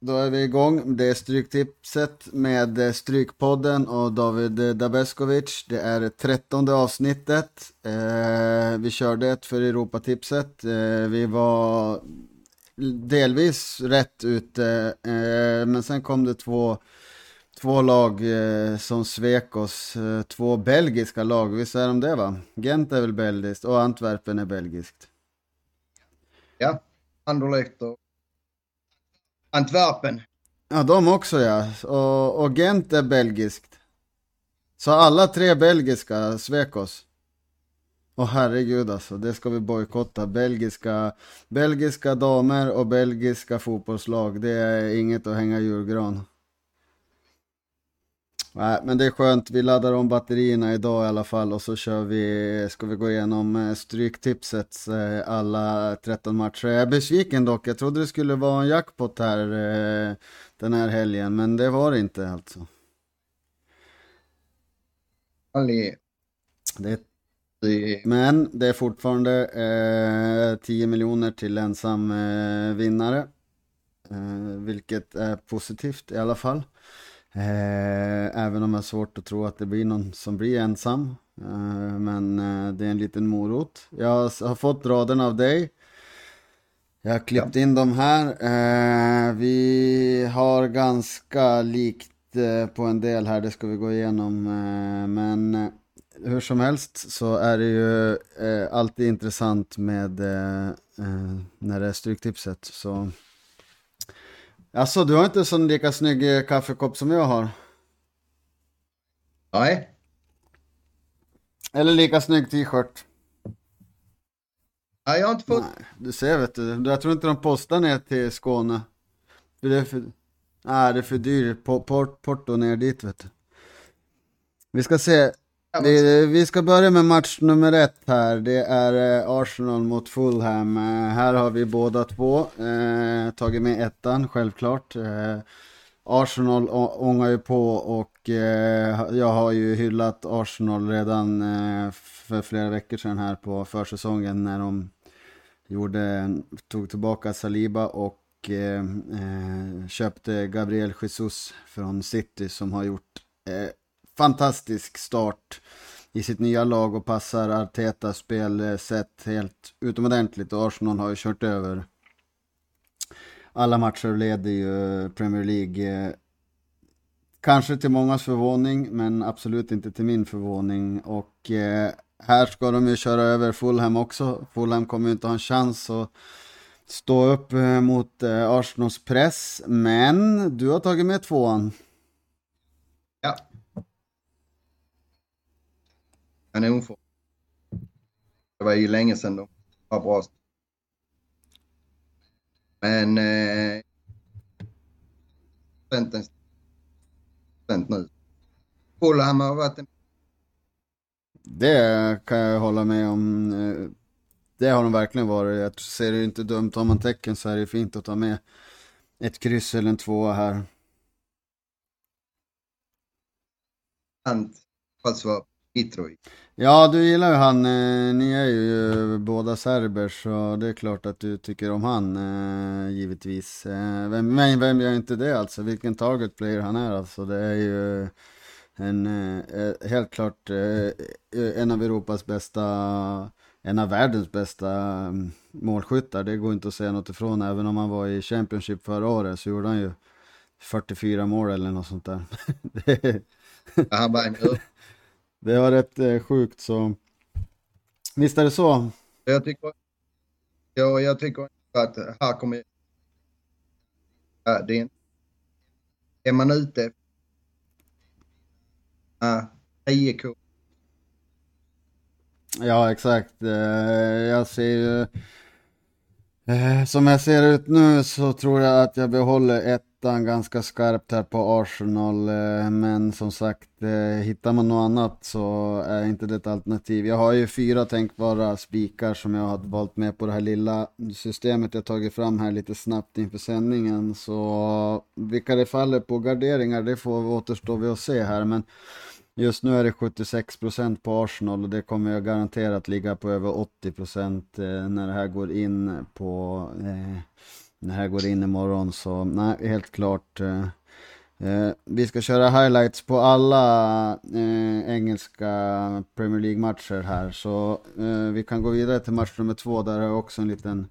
då är vi igång. Det är Stryktipset med eh, Strykpodden och David eh, Dabeskovic. Det är trettonde avsnittet. Eh, vi körde ett för Europatipset. Eh, vi var delvis rätt ute, eh, men sen kom det två, två lag eh, som svek oss. Eh, två belgiska lag, visst är de det va? Gent är väl belgiskt och Antwerpen är belgiskt. Ja, Anderlecht och Antwerpen. Ja, de också ja. Och, och Gent är belgiskt. Så alla tre belgiska svek oss. Åh herregud alltså, det ska vi bojkotta. Belgiska, belgiska damer och belgiska fotbollslag, det är inget att hänga julgran. Nej, men det är skönt. Vi laddar om batterierna idag i alla fall och så kör vi, ska vi gå igenom eh, Stryktipsets eh, alla 13 matcher. Jag är besviken dock. Jag trodde det skulle vara en jackpot här eh, den här helgen, men det var det inte alltså. Det men det är fortfarande eh, 10 miljoner till ensam eh, vinnare. Eh, vilket är positivt i alla fall. Eh, även om jag har svårt att tro att det blir någon som blir ensam. Eh, men eh, det är en liten morot. Jag har fått raderna av dig. Jag har klippt ja. in dem här. Vi har ganska likt på en del här, det ska vi gå igenom. men hur som helst så är det ju alltid intressant med när det är Stryktipset. Så Alltså, du har inte en sån lika snygg eh, kaffekopp som jag har? Nej. Eller lika snygg t-shirt? Nej, jag har inte fått. Nej, du ser vet du. Jag tror inte de postar ner till Skåne. Det är för... Nej, det är för dyrt. Port, porto ner dit vet du. Vi ska se. Vi, vi, ska börja med match nummer ett här. Det är eh, Arsenal mot Fulham. Eh, här har vi båda två eh, tagit med ettan, självklart. Eh, Arsenal ångar ju på och eh, jag har ju hyllat Arsenal redan eh, för flera veckor sedan här på försäsongen när de gjorde, tog tillbaka Saliba och köpte Gabriel Jesus från City som har gjort fantastisk start i sitt nya lag och passar Artetas spelsätt helt utomordentligt. Och Arsenal har ju kört över alla matcher och leder ju Premier League. Eh, kanske till mångas förvåning, men absolut inte till min förvåning. Och eh, här ska de ju köra över Fulham också. Fulham kommer ju inte ha en chans att stå upp eh, mot eh, Arsenals press. Men du har tagit med tvåan. Kanonform. Det var ju länge sedan de var bra. Men eh, nu. Fulham har varit en... Det kan jag hålla med om. Eh, det har de verkligen varit. Jag ser det inte dumt. Har man tecken så är det fint att ta med ett kryss eller en tvåa här. Alltså Mitrovic. Ja, du gillar ju han. Eh, ni är ju båda serber så det är klart att du tycker om han eh, givetvis. Eh, vem, men vem gör inte det alltså? Vilken target player han är alltså. Det är ju en, helt klart en av Europas bästa, en av världens bästa mm, målskyttar. Det går inte att säga något ifrån. Även om han var i Championship förra året så gjorde han ju 44 mål eller något sånt där. han var en det var rätt eh, sjukt så. Visst är det så? Jag tycker, ja, jag tycker att här kommer... Ja, det är, är man ute... Ja, 10 k Ja, exakt. Eh, jag ser. Eh, som jag ser ut nu så tror jag att jag behåller ett ettan ganska skarpt här på Arsenal. Eh, men som sagt, eh, hittar man något annat så är inte det ett alternativ. Jag har ju fyra tänkbara spikar som jag har valt med på det här lilla systemet jag tagit fram här lite snabbt inför sändningen. Så vilka det faller på garderingar, det får återstå vi att se här. Men Just nu är det 76% på Arsenal och det kommer jag garanterat ligga på över 80% eh, när det här går in på eh, det här går in imorgon. Så nej, helt klart. Eh, eh, vi ska köra highlights på alla eh, engelska Premier League-matcher här. Så eh, vi kan gå vidare till match nummer två. Där har jag också en liten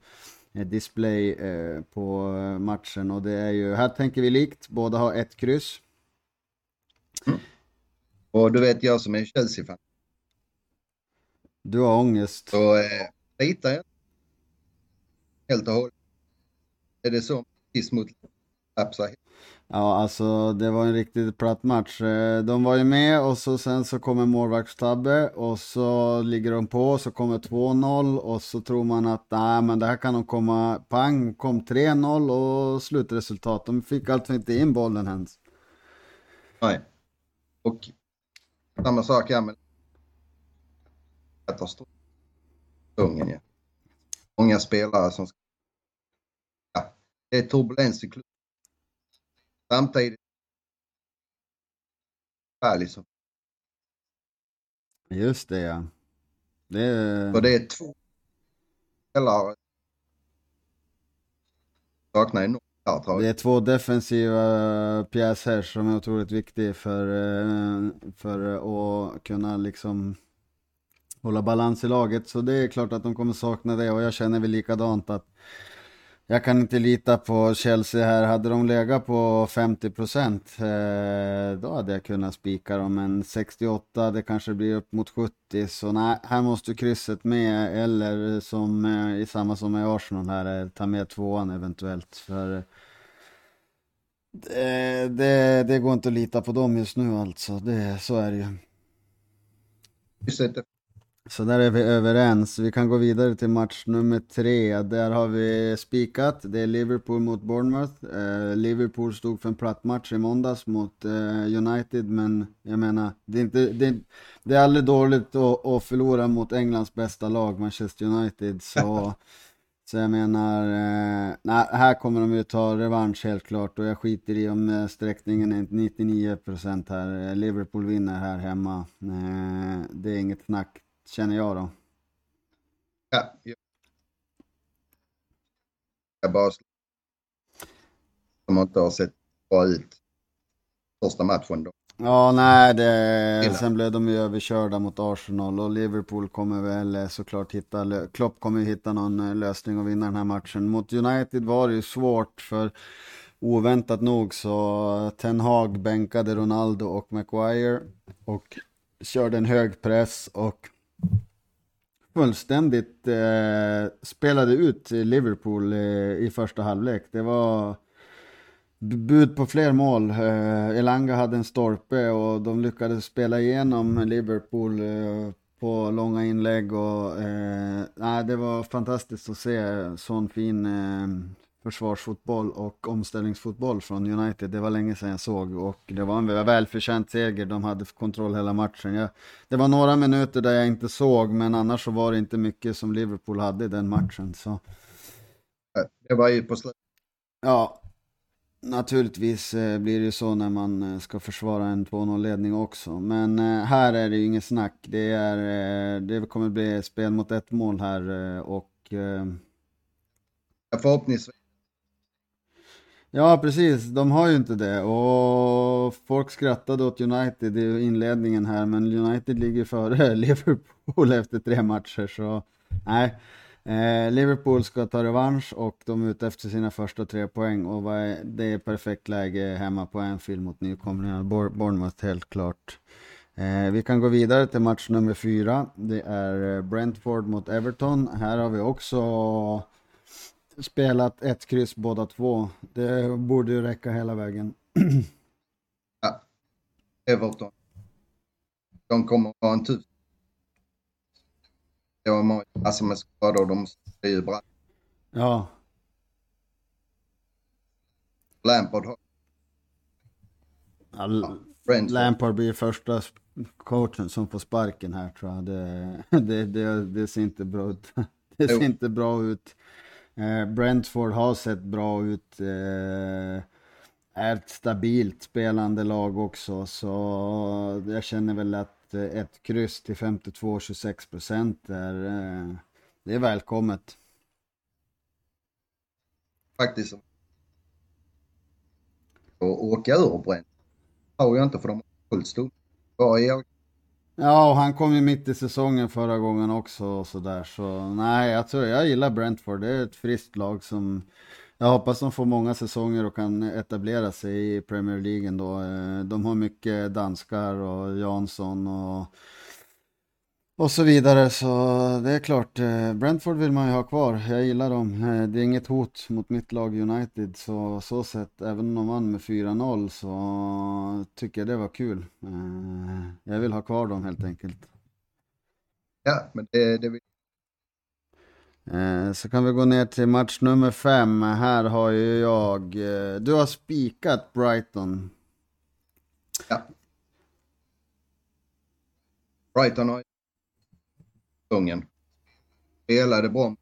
eh, display eh, på matchen. Och det är ju, här tänker vi likt, båda har ett kryss. Mm. Och du vet jag som är Chelsea-fan. Du har ångest. Så eh, litar jag helt och hållet. Är det så? Sist mot Lapsa? Ja, alltså det var en riktigt platt match. Eh, de var ju med och så sen så kommer målvaktstabbe och så ligger de på, så kommer 2-0 och så tror man att nej men det här kan de komma, pang, kom 3-0 och slutresultat. De fick alltså inte in bollen ens. Nej. Och samma sak här med katastrof. Ungen ja. Många spelare som det är turbulens i klubben. Samtidigt så. Just det ja. Det är... För det är två spelare saknar enormt det är två defensiva pjäser som är otroligt viktiga för, eh, för att kunna liksom hålla balans i laget. Så det är klart att de kommer sakna det och jag känner väl likadant att jag kan inte lita på Chelsea här. Hade de legat på 50 procent, eh, då hade jag kunnat spika dem. Men 68, det kanske blir upp mot 70. Så nej, här måste krysset med. Eller som eh, i samma som i Arsenal här, eh, ta med tvåan eventuellt. För eh, det, det, det, går inte att lita på dem just nu alltså. Det, så är det ju. Så där är vi överens. Vi kan gå vidare till match nummer tre. Där har vi spikat. Det är Liverpool mot Bournemouth. Eh, Liverpool stod för en platt match i måndags mot eh, United, men jag menar, det är, inte, det, det är aldrig dåligt att, att förlora mot Englands bästa lag, Manchester United. Så, så jag menar, eh, nej, här kommer de ju ta revansch helt klart och jag skiter i om eh, sträckningen är 99% här. Liverpool vinner här hemma. Eh, det är inget snack känner jag då. Ja, jag bara som inte har sett bra ut första matchen då. Ja, nej, det, sen blev de ju överkörda mot Arsenal och Liverpool kommer väl såklart hitta, Klopp kommer hitta någon eh, lösning och vinna den här matchen. Mot United var det ju svårt för oväntat nog så Ten Hag bänkade Ronaldo och Maguire och körde en hög press och fullständigt eh, spelade ut Liverpool eh, i första halvlek. Det var bud på fler mål. Eh, Elanga hade en stolpe och de lyckades spela igenom Liverpool eh, på långa inlägg och eh, det var fantastiskt att se sån fin eh, försvarsfotboll och omställningsfotboll från United. Det var länge sedan jag såg och det var en välförtjänt seger. De hade kontroll hela matchen. Jag, det var några minuter där jag inte såg, men annars så var det inte mycket som Liverpool hade i den matchen. Så. Det var ju på slutet. Ja, naturligtvis eh, blir det ju så när man eh, ska försvara en 2-0-ledning också. Men eh, här är det ju ingen snack. Det, är, det kommer bli spel mot ett mål här och förhoppningsvis Ja, precis. De har ju inte det. Och folk skrattade åt United i inledningen här, men United ligger före Liverpool efter tre matcher. Så nej, eh, Liverpool ska ta revansch och de är ute efter sina första tre poäng. Och är, det är perfekt läge hemma på Anfield mot nykomlingarna. Bournemouth helt klart. Eh, vi kan gå vidare till match nummer fyra. Det är eh, Brentford mot Everton. Här har vi också spelat ett kryss båda två. Det borde ju räcka hela vägen. ja, Everton. De kommer att ha en tuff. Det var massor alltså med skador, de är ju bra. Ja. Lampard har... Ja, Lampard blir första coachen som får sparken här tror jag. Det, det, det, det ser inte bra ut. Det ser inte bra ut. Eh, Brentford har sett bra ut. Eh, är ett stabilt spelande lag också, så jag känner väl att eh, ett kryss till 52-26 procent är, det är välkommet. faktiskt Och åka ur Brent. Har jag inte för de har fullt stort. Ja, och han kom ju mitt i säsongen förra gången också och sådär. Så nej, jag tror jag gillar Brentford. Det är ett friskt lag som jag hoppas de får många säsonger och kan etablera sig i Premier League då. Eh, de har mycket danskar och Jansson och, och så vidare. Så det är klart, eh, Brentford vill man ju ha kvar. Jag gillar dem. Eh, det är inget hot mot mitt lag United. Så så sett, även om de vann med 4-0 så tycker jag det var kul. Jag vill ha kvar dem helt enkelt. Ja, men det, det Eh, så kan vi gå ner till match nummer fem. Här har ju jag... Eh, du har spikat Brighton. Ja. Brighton har Ungern. Spelade bra.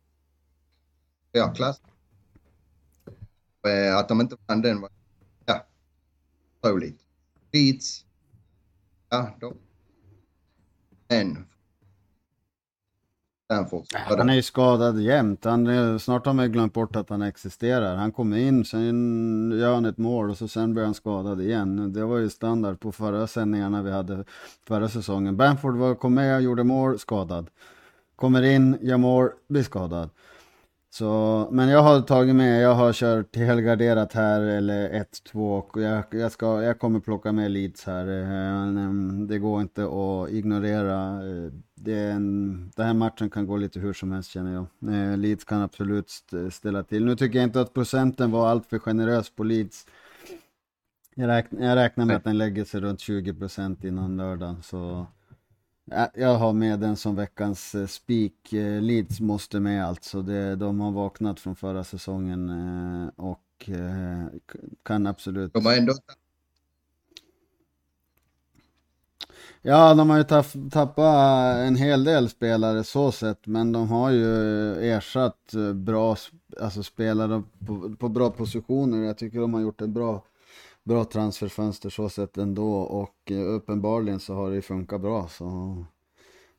Ja, klass. Eh, att de inte vann den var... Ja. otroligt. Beats. Ja, då. Men Stanford. Han är ju skadad jämt. Han, snart har man ju glömt bort att han existerar. Han kommer in, sen gör han ett mål och så sen blir han skadad igen. Det var ju standard på förra sändningarna vi hade förra säsongen. Bamford var, kom med, gjorde mål, skadad. Kommer in, gör mål, blir skadad. Så, men jag har tagit med, jag har kört helgarderat här eller 1-2 och jag, jag, ska, jag kommer plocka med Leeds här. Eh, det går inte att ignorera. Eh, det en, den här matchen kan gå lite hur som helst känner jag. Eh, Leeds kan absolut ställa till. Nu tycker jag inte att procenten var alltför generös på Leeds. Jag, räknar, jag räknar med att den lägger sig runt 20% innan lördagen. Så jag har med den som veckans eh, spik. Eh, Leeds måste med alltså. De har vaknat från förra säsongen eh, och kan absolut... De har ändå... Ja, de har ju tappat en hel del spelare så sett, men de har ju ersatt bra alltså spelare på, på bra positioner. Jag tycker de har gjort en bra bra transferfönster så sett ändå och eh, uppenbarligen så har det funkat bra så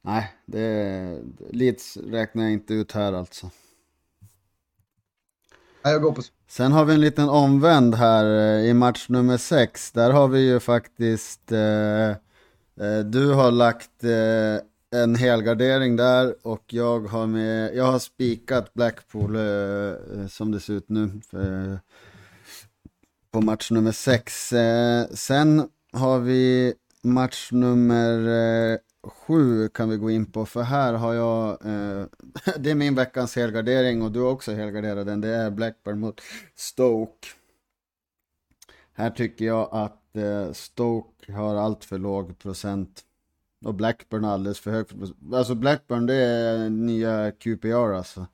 nej, det Leeds räknar jag inte ut här alltså. Jag går på... Sen har vi en liten omvänd här eh, i match nummer 6. Där har vi ju faktiskt eh, eh, du har lagt eh, en helgardering där och jag har med, jag har spikat Blackpool eh, som det ser ut nu. För, på match nummer 6. Eh, sen har vi match nummer 7 eh, kan vi gå in på, för här har jag, eh, det är min veckans helgardering och du har också helgarderat den, det är Blackburn mot Stoke. Här tycker jag att eh, Stoke har allt för låg procent. Och Blackburn alldeles för hög. Alltså Blackburn det är nya QPR alltså.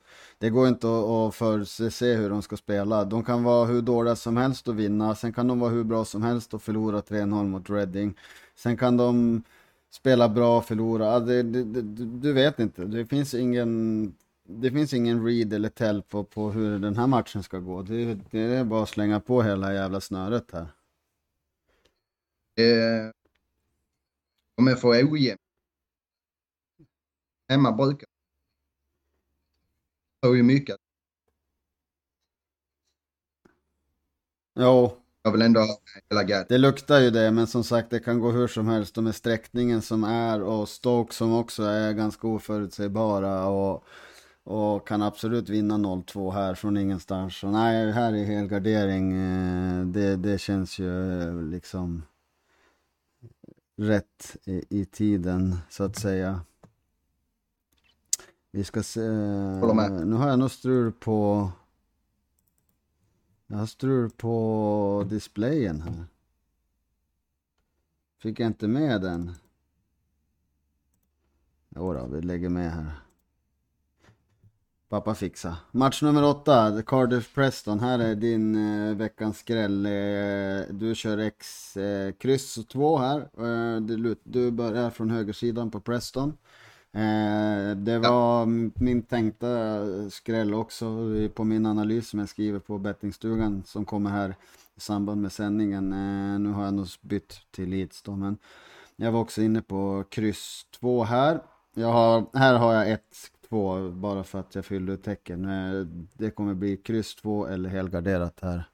Det går inte att, förutse hur de ska spela. De kan vara hur dåliga som helst och vinna. Sen kan de vara hur bra som helst och förlora 3-0 mot Reading. Sen kan de spela bra och förlora. Det, det, det, du vet inte. Det finns ingen det finns ingen read eller tell på, på hur den här matchen ska gå. Det, det är bara att slänga på hela jävla snöret här. Eh, kommer få ojämnt. Hemma brukar får ju mycket. Jo. Jag vill ändå ha hela gardet. Det luktar ju det, men som sagt det kan gå hur som helst. Och med sträckningen som är och Stoke som också är ganska oförutsägbara och, och kan absolut vinna 0-2 här från ingenstans. Så nej, här är helgardering. Eh, det, det känns ju eh, liksom rätt i, i tiden så att säga. Vi ska se. Nu har jag nog strul på. Jag har strul på displayen här. Fick jag inte med den? Jo då, vi lägger med här. Pappa fixa. Match nummer åtta, Cardiff Preston. Här är din eh, veckans skräll. Eh, du kör X eh, kryss 2 här. Eh, du, du börjar från högersidan på Preston. Eh, det var ja. min tänkta skräll också på min analys som jag skriver på bettingstugan som kommer här i samband med sändningen. Eh, nu har jag nog bytt till Leeds då, men jag var också inne på kryss 2 här. Jag har, här har jag ett 2 bara för att jag fyllde ut tecken. Eh, det kommer bli kryss 2 eller helgarderat här.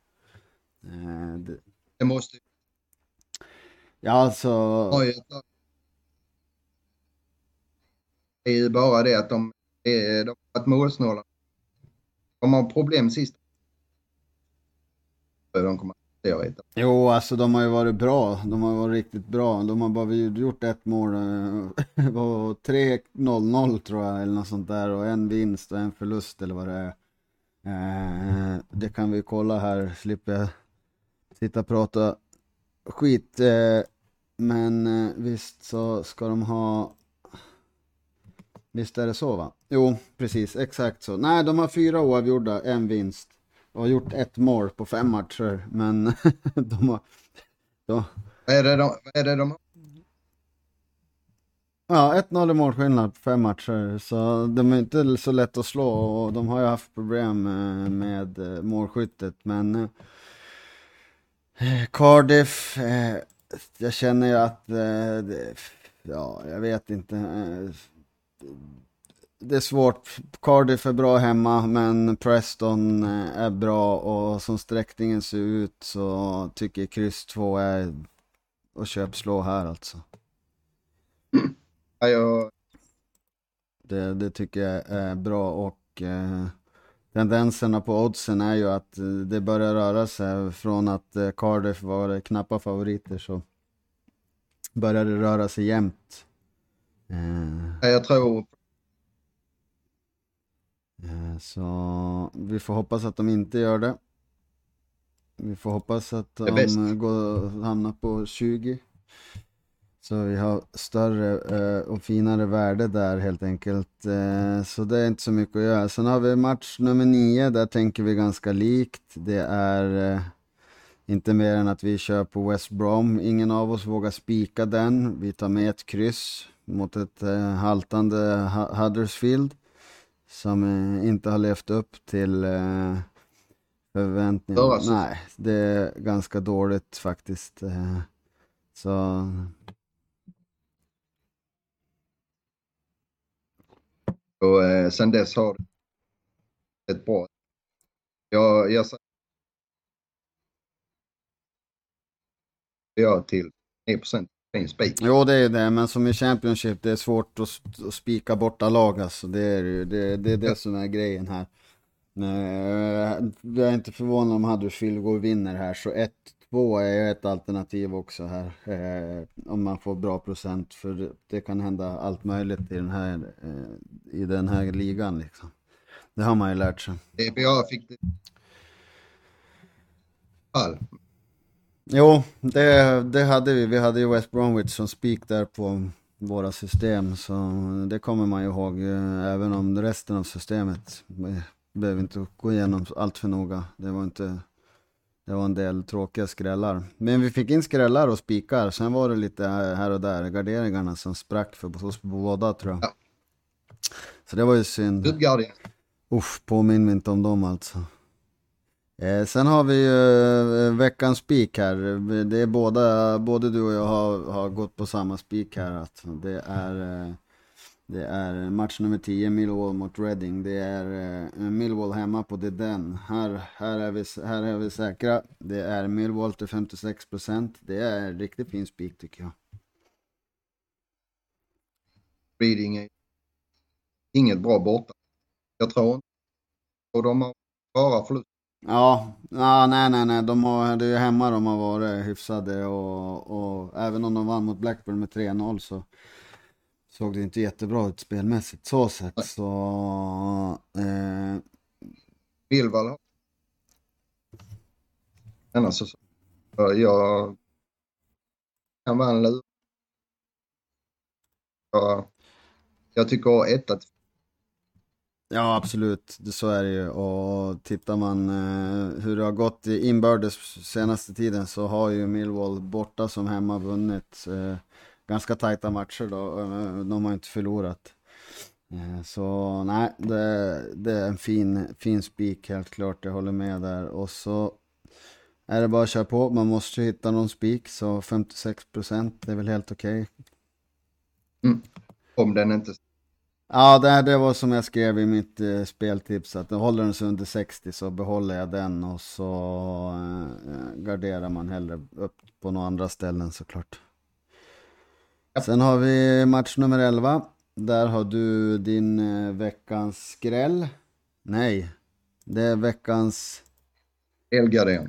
Det... det måste Ja, alltså... Oj, det är ju bara det att de, är, de har varit målsnåla. De har problem sist. De kommer att. Jo, alltså de har ju varit bra. De har varit riktigt bra. De har bara gjort ett mål. Eh, det var 3-0-0 tror jag, eller något sånt där. Och en vinst och en förlust eller vad det är. Eh, det kan vi kolla här, slipper jag sitta och prata skit. Eh, men visst så ska de ha... Visst är det så va? Jo, precis, exakt så. Nej, de har fyra oavgjorda, en vinst. Och har gjort ett mål på fem matcher, men de har... De... Vad är det de, är det de Ja, 1-0 i målskillnad på fem matcher. Så de är inte så lätt att slå och de har ju haft problem eh, med eh, målskyttet. Men Cardiff jag känner ju att, eh, ja, jag vet inte. Det är svårt. Cardiff är bra hemma, men Preston eh, är bra och som sträckningen ser ut så tycker jag kryss 2 är att köpslå här alltså. Ja, jag... det, det tycker jag är bra och eh, tendenserna på oddsen är ju att eh, det börjar röra sig från att eh, Cardiff var knappa favoriter så börjar det röra sig jämnt. Eh, jag tror... Så vi får hoppas att de inte gör det. Vi får hoppas att de går, hamnar på 20. Så vi har större eh, och finare värde där helt enkelt. Eh, så det är inte så mycket att göra. Sen har vi match nummer nio, där tänker vi ganska likt. Det är eh, inte mer än att vi kör på West Brom. Ingen av oss vågar spika den. Vi tar med ett kryss mot ett eh, haltande Huddersfield. Som eh, inte har levt upp till eh, förväntningarna. Nej, det är ganska dåligt faktiskt. så Och eh, sen dess har ett bra... Jag, jag jag till 9 fin spik. Jo det är det, men som i Championship det är svårt att, att spika borta lag alltså. Det är det, det, det, är det som är grejen här. Jag är inte förvånad om Huddersfield går och vinner här, så 1-2 är ett alternativ också här. Eh, om man får bra procent, för det kan hända allt möjligt i den här, eh, i den här ligan liksom. Det har man ju lärt sig. DBA fick det. All. Jo, det, det hade vi. Vi hade ju West Bromwich som spik där på våra system. Så det kommer man ju ihåg. Eh, även om resten av systemet behöver inte gå igenom allt för noga. Det var inte... Det var en del tråkiga skrällar. Men vi fick in skrällar och spikar. Sen var det lite här och där. Garderingarna som sprack för oss båda tror jag. Ja. Så det var ju synd. Uff, påminn mig inte om dem alltså. Eh, sen har vi ju eh, veckans spik här. Det är båda, både du och jag har, har gått på samma spik här. Att det är, eh, det är match nummer 10, Millwall mot Reading. Det är eh, Millwall hemma på det den. Här, här, är vi, här är vi säkra. Det är Millwall till 56%. Det är en riktigt fin spik tycker jag. Reading är inget bra borta. Jag tror inte. Och de har bara förlust. Ja, ja nej nej nej, de har, det är ju hemma de har varit hyfsade och, och även om de vann mot Blackburn med 3-0 så såg det inte jättebra ut spelmässigt. Så sett så... Eh... Billvall Annars så... Jag kan vara en lur. Jag, jag tycker etta Ja, absolut. Så är det ju. Och tittar man eh, hur det har gått i inbördes senaste tiden så har ju Millwall borta som hemma vunnit eh, ganska tajta matcher då. Eh, de har inte förlorat. Eh, så nej, det, det, är en fin, fin spik helt klart. Jag håller med där. Och så är det bara att köra på. Man måste ju hitta någon spik. Så 56 procent är väl helt okej. Okay. Mm. Om den inte Ja, det, det var som jag skrev i mitt eh, speltips, att håller den sig under 60 så behåller jag den och så eh, garderar man hellre upp på några andra ställen såklart. Ja. Sen har vi match nummer 11. Där har du din eh, veckans skräll. Nej, det är veckans... Helgardering.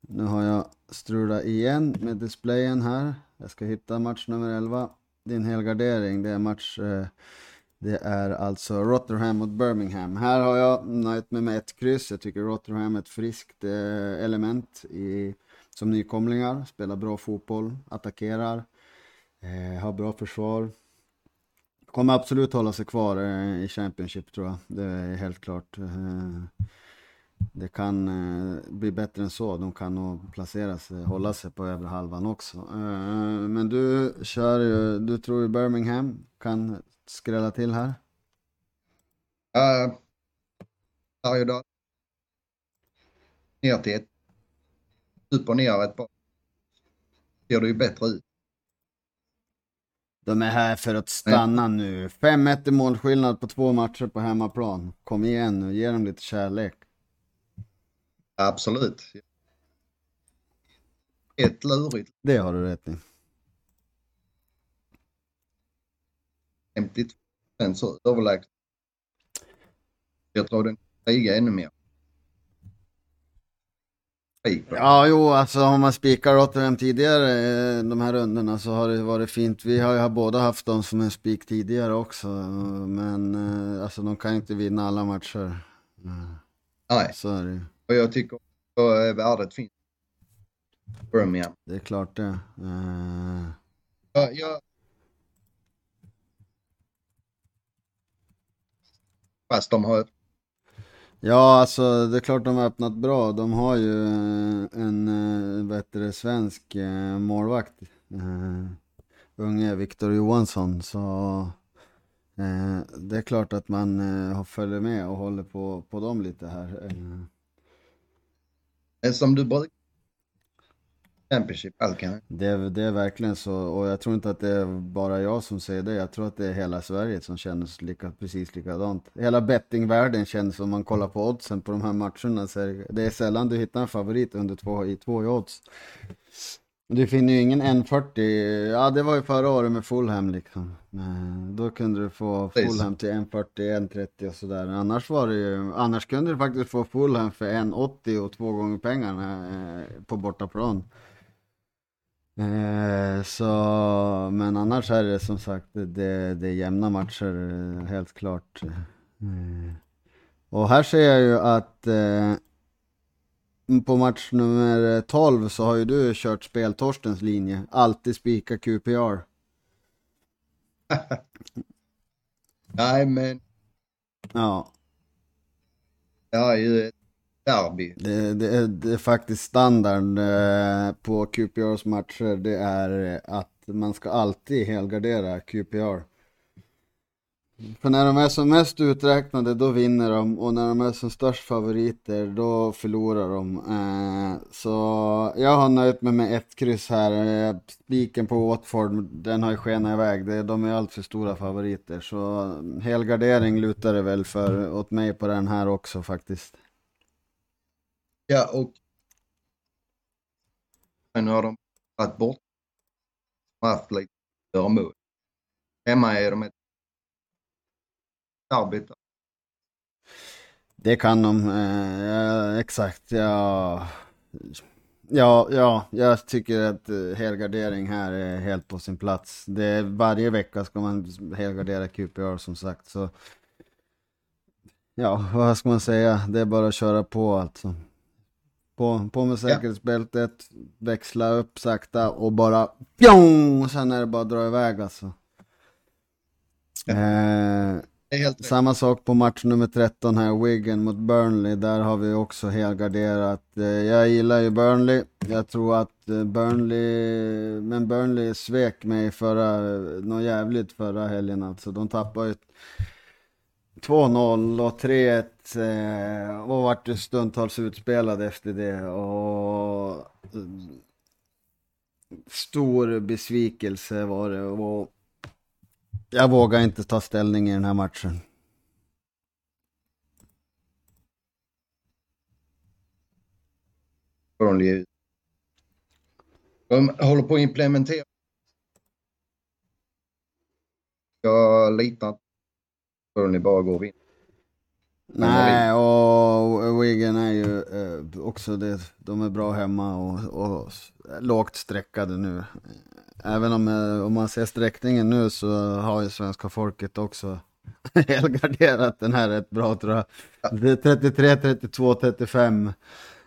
Nu har jag strulat igen med displayen här. Jag ska hitta match nummer 11 din helgardering, det är match... Eh, det är alltså Rotherham mot Birmingham. Här har jag nöjt mig med ett kryss. Jag tycker Rotherham är ett friskt eh, element i, som nykomlingar. Spelar bra fotboll, attackerar, eh, har bra försvar. Kommer absolut hålla sig kvar eh, i Championship tror jag. Det är helt klart. Eh, Eh, det kan eh, bli bättre än så. De kan nog placera sig, hålla sig på övre halvan också. Eh, men du kör ju, du tror ju Birmingham kan skrälla till här? Uh, varje dag. Ner till ett. Upp och ner ett par. Ser det ju bättre ut. De är här för att stanna ja. nu. 5-1 i målskillnad på två matcher på hemmaplan. Kom igen nu, ge dem lite kärlek. Absolut. Ett lurigt. Det har du rätt i. 52 så överlägset. Jag tror den krigar ännu mer. Ja, jo, alltså har man spikat Rotterdam tidigare, eh, de här rundorna, så har det varit fint. Vi har ju båda haft dem som en spik tidigare också, men eh, alltså de kan inte vinna alla matcher. Nej. Så är det och jag tycker att värdet finns. Birmingham. Det är klart det. Uh... Ja, jag... Fast de har... Ja, alltså det är klart de har öppnat bra. De har ju eh, en, eh, det, svensk målvakt. Uh, unge Viktor Johansson. Så uh, det är klart att man uh, följer med och håller på, på dem lite här. Som du brukar. Championship Alcan. Det, det är verkligen så och jag tror inte att det är bara jag som säger det. Jag tror att det är hela Sverige som känner lika, precis likadant. Hela bettingvärlden känns som man kollar på oddsen på de här matcherna. Så det är sällan du hittar en favorit under två, i två i odds. Du finner ju ingen N40, ja det var ju förra året med Fulham liksom. Då kunde du få Fulham till 1.40, 1.30 och sådär. Annars var det ju, annars kunde du faktiskt få Fulham för 1.80 och två gånger pengarna eh, på bortaplan. Eh, så, men annars är det som sagt, det, det är jämna matcher, eh, helt klart. Och här ser jag ju att på match nummer 12 så har ju du kört speltorstens linje. Alltid spika QPR. Nej men. Ja. Det är ju ett derby. Det, det, är, det är faktiskt standard eh, på QPRs matcher. Det är att man ska alltid helgardera QPR. För när de är som mest uträknade då vinner de och när de är som störst favoriter då förlorar de. Eh, så jag har nöjt mig med ett kryss här. Eh, spiken på Watford, den har ju skenat iväg. De är alltför stora favoriter. Så helgardering lutar det väl för åt mig på den här också faktiskt. Ja, och nu har de varit bort. Haft lite mål. Hemma är de ett arbeta. Det kan de, eh, exakt. Ja. ja, ja, jag tycker att eh, helgardering här är helt på sin plats. Det är, varje vecka ska man helgardera QPR som sagt. Så Ja, vad ska man säga? Det är bara att köra på alltså. På, på med säkerhetsbältet, ja. växla upp sakta och bara pjong! Sen är det bara att dra iväg alltså. Ja. Eh, samma sak på match nummer 13 här, Wigan mot Burnley. Där har vi också helgarderat. Eh, jag gillar ju Burnley. Jag tror att eh, Burnley, men Burnley svek mig förra, eh, något jävligt förra helgen alltså. De tappade ju 2-0 och 3-1 och vart stundtals utspelade efter det. Och stor besvikelse var det. Och jag vågar inte ta ställning i den här matchen. De håller på att implementera. Jag litar inte på att ni bara går och vinner. Nej, och Wigan är ju eh, också det. De är bra hemma och, och lågt streckade nu. Även om, eh, om man ser sträckningen nu så har ju svenska folket också helgarderat den här rätt bra tror jag. Det är 33, 32, 35.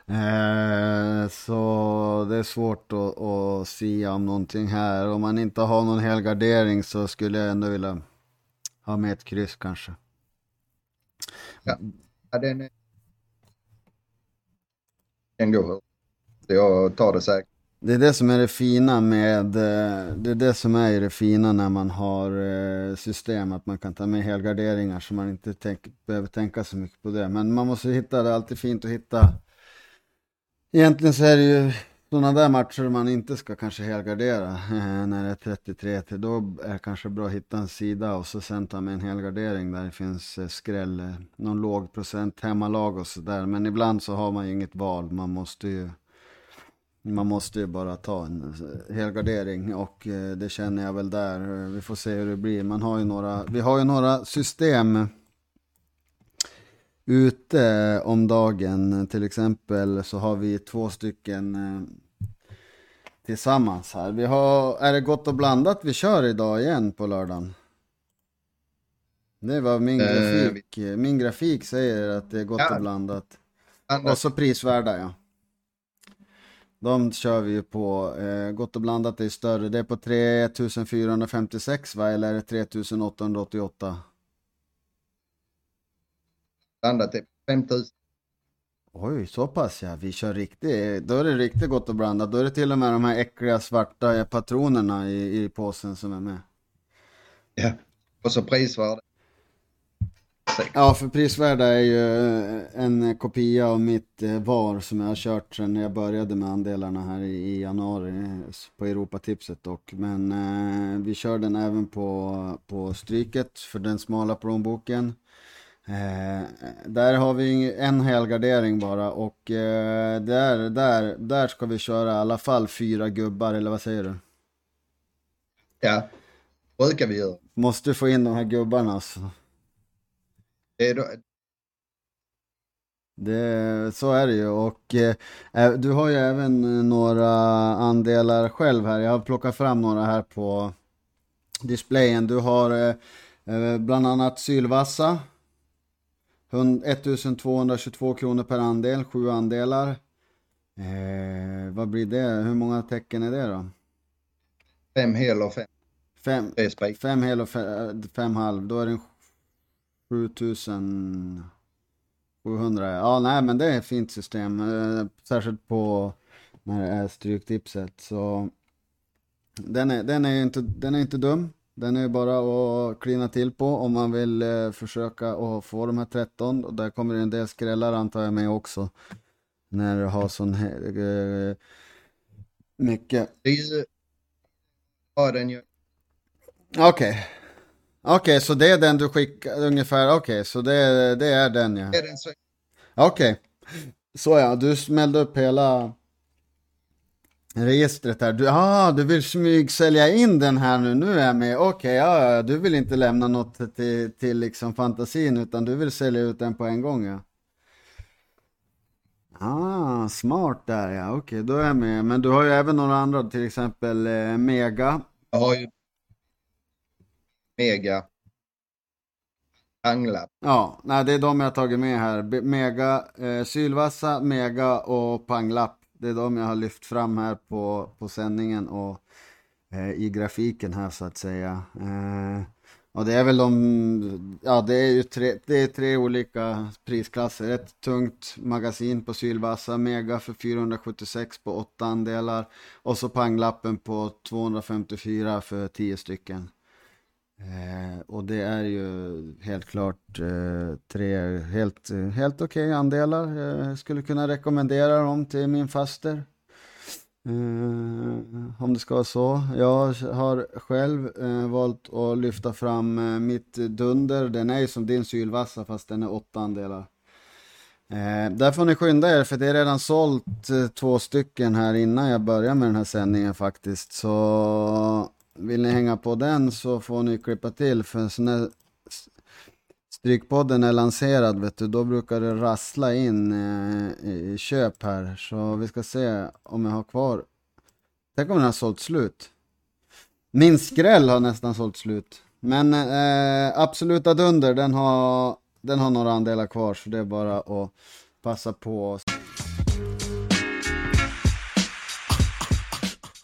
Eh, så det är svårt att, att sia om någonting här. Om man inte har någon helgardering så skulle jag ändå vilja ha med ett kryss kanske. Ja, ja den, den går. Jag tar det säkert. Det är det som är det fina med, eh, det är det som är det fina när man har eh, system, att man kan ta med helgarderingar så man inte tänk, behöver tänka så mycket på det. Men man måste hitta, det är alltid fint att hitta, egentligen så är det ju sådana där matcher man inte ska kanske helgardera eh, när det är 33 till då är det kanske bra att hitta en sida och så sen ta med en helgardering där det finns eh, skräll, eh, någon låg procent hemmalag och sådär. Men ibland så har man ju inget val, man måste ju man måste ju bara ta en helgardering och det känner jag väl där. Vi får se hur det blir. Man har ju några, vi har ju några system ute om dagen. Till exempel så har vi två stycken eh, tillsammans här. Vi har, är det gott och blandat vi kör idag igen på lördagen? Det var min eh, grafik. Min grafik säger att det är gott ja. och blandat. Och så prisvärda ja. De kör vi ju på. Eh, gott och blandat är större. Det är på 3456 va? Eller är det 3888? Landat är 5000. Oj, så pass ja. Vi kör riktigt, då är det riktigt gott och blandat. Då är det till och med de här äckliga svarta patronerna i, i påsen som är med. Ja, och så prisvärde. Ja, för prisvärda är ju en kopia av mitt eh, VAR som jag har kört sedan jag började med andelarna här i, januari på Europatipset dock. Men eh, vi kör den även på, på stryket för den smala plånboken. Eh, där har vi en helgardering bara och eh, där, där, där ska vi köra i alla fall fyra gubbar, eller vad säger du? Ja, brukar vi göra. Måste få in de här gubbarna alltså. Det är då... Det, så är det ju och eh, eh du har ju även några andelar själv här. Jag har plockat fram några här på displayen. Du har eh, eh bland annat Sylvassa 1222 kronor per andel, sju andelar. Eh, vad blir det? Hur många tecken är det då? Fem hel och fem. Fem, fem hel och fem, fem halv. Då är det 7700. Ja, nej, men det är ett fint system. Eh, särskilt på när det är stryktipset. Så den är, den är, inte, den är inte dum. Den är bara att klina till på om man vill eh, försöka att få de här 13. Och där kommer det en del skrällar antar jag med också. När du har sån här, eh, mycket. Ja, den gör. Okej. Okay. Okej, okay, så det är den du skickar ungefär. Okej, okay, så det, det är den ja. Okej. Okay. Så ja, du smällde upp hela registret här. Du, ah, du vill smygsälja in den här nu, nu är jag med. Okej, okay, ja, du vill inte lämna något till, till liksom fantasin utan du vill sälja ut den på en gång ja. Ah, smart där ja, okej okay, då är jag med. Men du har ju även några andra, till exempel eh, Mega. Jag har ju Mega. Anglapp. Ja, nej det är de jag tagit med här. Mega, eh, Sylvassa, Mega och Panglapp. Det är de jag har lyft fram här på, på sändningen och eh, i grafiken här så att säga. Eh, och det är väl de, ja det är ju tre, det är tre olika prisklasser. Ett tungt magasin på Sylvassa Mega för 476 på åtta andelar. Och så panglappen på 254 för 10 stycken. Eh, och det är ju helt klart eh, tre helt, helt okej okay andelar. Jag skulle kunna rekommendera dem till min faster. Eh, om det ska vara så. Jag har själv eh, valt att lyfta fram eh, mitt dunder. Den är ju som din sylvassa fast den är åtta andelar. Eh, där får ni skynda er för det är redan sålt eh, två stycken här innan jag börjar med den här sändningen faktiskt. Så vill ni hänga på den så får ni klippa till för så när Strykpodden är lanserad vet du, då brukar det rassla in eh, i köp här. Så vi ska se om jag har kvar. Tänk om den har sålt slut. Min skräll har nästan sålt slut. Men eh, absoluta dunder, den har, den har några andelar kvar så det är bara att passa på.